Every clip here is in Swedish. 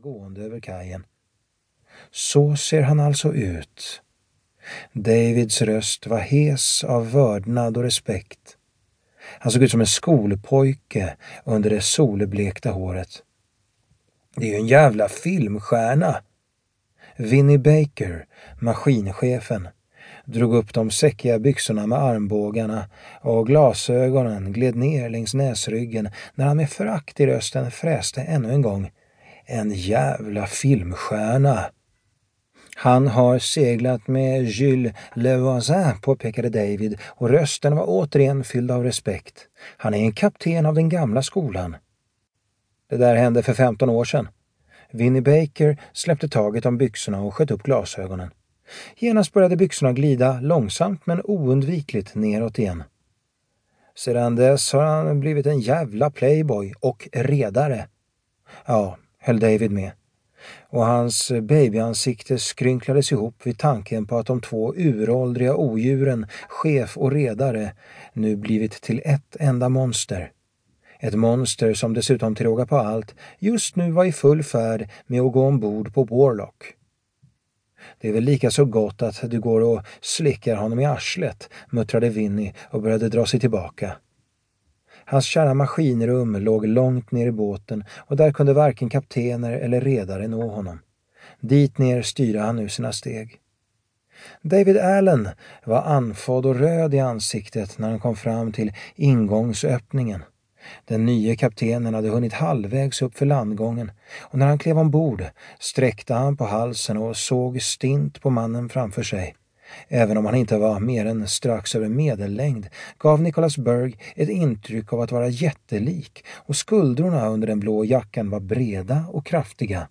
gående över kajen. Så ser han alltså ut. Davids röst var hes av vördnad och respekt. Han såg ut som en skolpojke under det solblekta håret. Det är ju en jävla filmstjärna! Vinnie Baker, maskinchefen, drog upp de säckiga byxorna med armbågarna och glasögonen gled ner längs näsryggen när han med förakt i rösten fräste ännu en gång. En jävla filmstjärna! Han har seglat med Jules Levoisin, påpekade David och rösten var återigen fylld av respekt. Han är en kapten av den gamla skolan. Det där hände för 15 år sedan. Vinnie Baker släppte taget om byxorna och sköt upp glasögonen. Genast började byxorna glida långsamt men oundvikligt neråt igen. Sedan dess har han blivit en jävla playboy och redare. Ja, höll David med. Och hans babyansikte skrynklades ihop vid tanken på att de två uråldriga odjuren, chef och redare, nu blivit till ett enda monster. Ett monster som dessutom till råga på allt just nu var i full färd med att gå ombord på Warlock. Det är väl lika så gott att du går och slickar honom i arslet, muttrade Vinny och började dra sig tillbaka. Hans kära maskinrum låg långt ner i båten och där kunde varken kaptener eller redare nå honom. Dit ner styrde han nu sina steg. David Allen var andfådd och röd i ansiktet när han kom fram till ingångsöppningen. Den nye kaptenen hade hunnit halvvägs upp för landgången och när han klev ombord sträckte han på halsen och såg stint på mannen framför sig. Även om han inte var mer än strax över medellängd gav Nicholas Berg ett intryck av att vara jättelik och skuldrorna under den blå jackan var breda och kraftiga.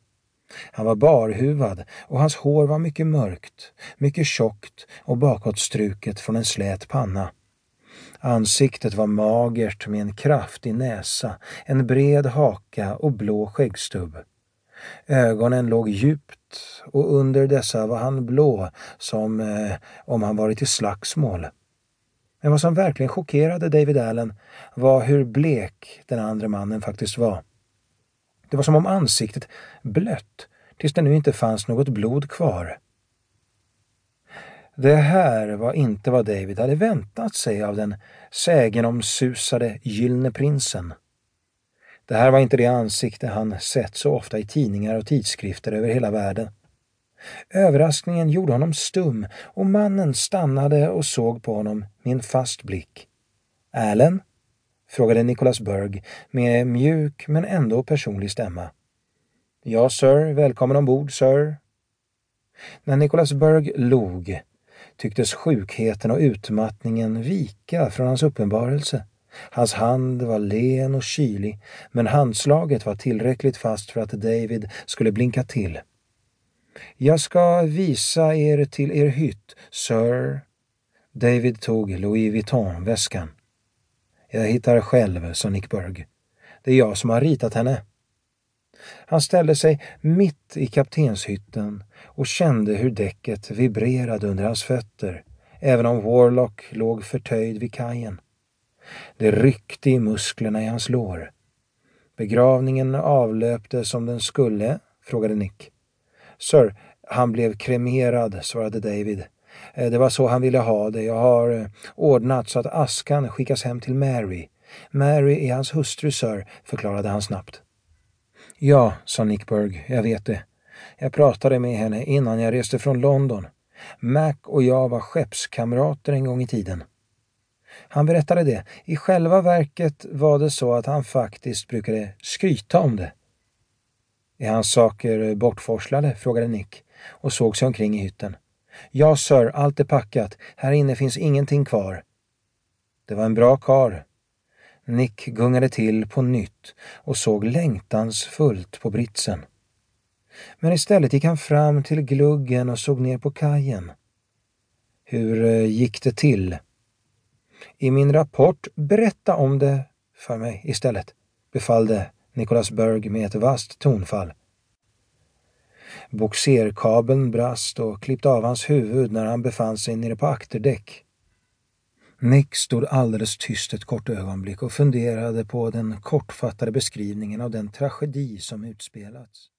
Han var barhuvad och hans hår var mycket mörkt, mycket tjockt och bakåtstruket från en slät panna. Ansiktet var magert med en kraftig näsa, en bred haka och blå skäggstubb. Ögonen låg djupt och under dessa var han blå som eh, om han varit i slagsmål. Men vad som verkligen chockerade David Allen var hur blek den andra mannen faktiskt var. Det var som om ansiktet blött tills det nu inte fanns något blod kvar. Det här var inte vad David hade väntat sig av den sägenomsusade Gyllene prinsen. Det här var inte det ansikte han sett så ofta i tidningar och tidskrifter över hela världen. Överraskningen gjorde honom stum och mannen stannade och såg på honom med en fast blick. Allen? frågade Nicholas Berg med mjuk men ändå personlig stämma. Ja, sir. Välkommen ombord, sir. När Nicholas Berg log tycktes sjukheten och utmattningen vika från hans uppenbarelse. Hans hand var len och kylig, men handslaget var tillräckligt fast för att David skulle blinka till. Jag ska visa er till er hytt, sir. David tog Louis Vuitton-väskan. Jag hittar själv, sa Nick Berg. Det är jag som har ritat henne. Han ställde sig mitt i kaptenshytten och kände hur däcket vibrerade under hans fötter, även om Warlock låg förtöjd vid kajen. Det ryckte i musklerna i hans lår. Begravningen avlöpte som den skulle, frågade Nick. Sir, han blev kremerad, svarade David. Eh, det var så han ville ha det. Jag har eh, ordnat så att askan skickas hem till Mary. Mary är hans hustru, sir, förklarade han snabbt. Ja, sa Nick Berg, jag vet det. Jag pratade med henne innan jag reste från London. Mac och jag var skeppskamrater en gång i tiden. Han berättade det. I själva verket var det så att han faktiskt brukade skryta om det. Är hans saker bortforslade? frågade Nick och såg sig omkring i hytten. Ja, sir, allt är packat. Här inne finns ingenting kvar. Det var en bra kar. Nick gungade till på nytt och såg längtansfullt på britsen. Men istället gick han fram till gluggen och såg ner på kajen. Hur eh, gick det till? I min rapport, berätta om det för mig istället, befallde Nicholas Berg med ett vasst tonfall. Boxerkabeln brast och klippte av hans huvud när han befann sig nere på akterdäck. Nick stod alldeles tyst ett kort ögonblick och funderade på den kortfattade beskrivningen av den tragedi som utspelats.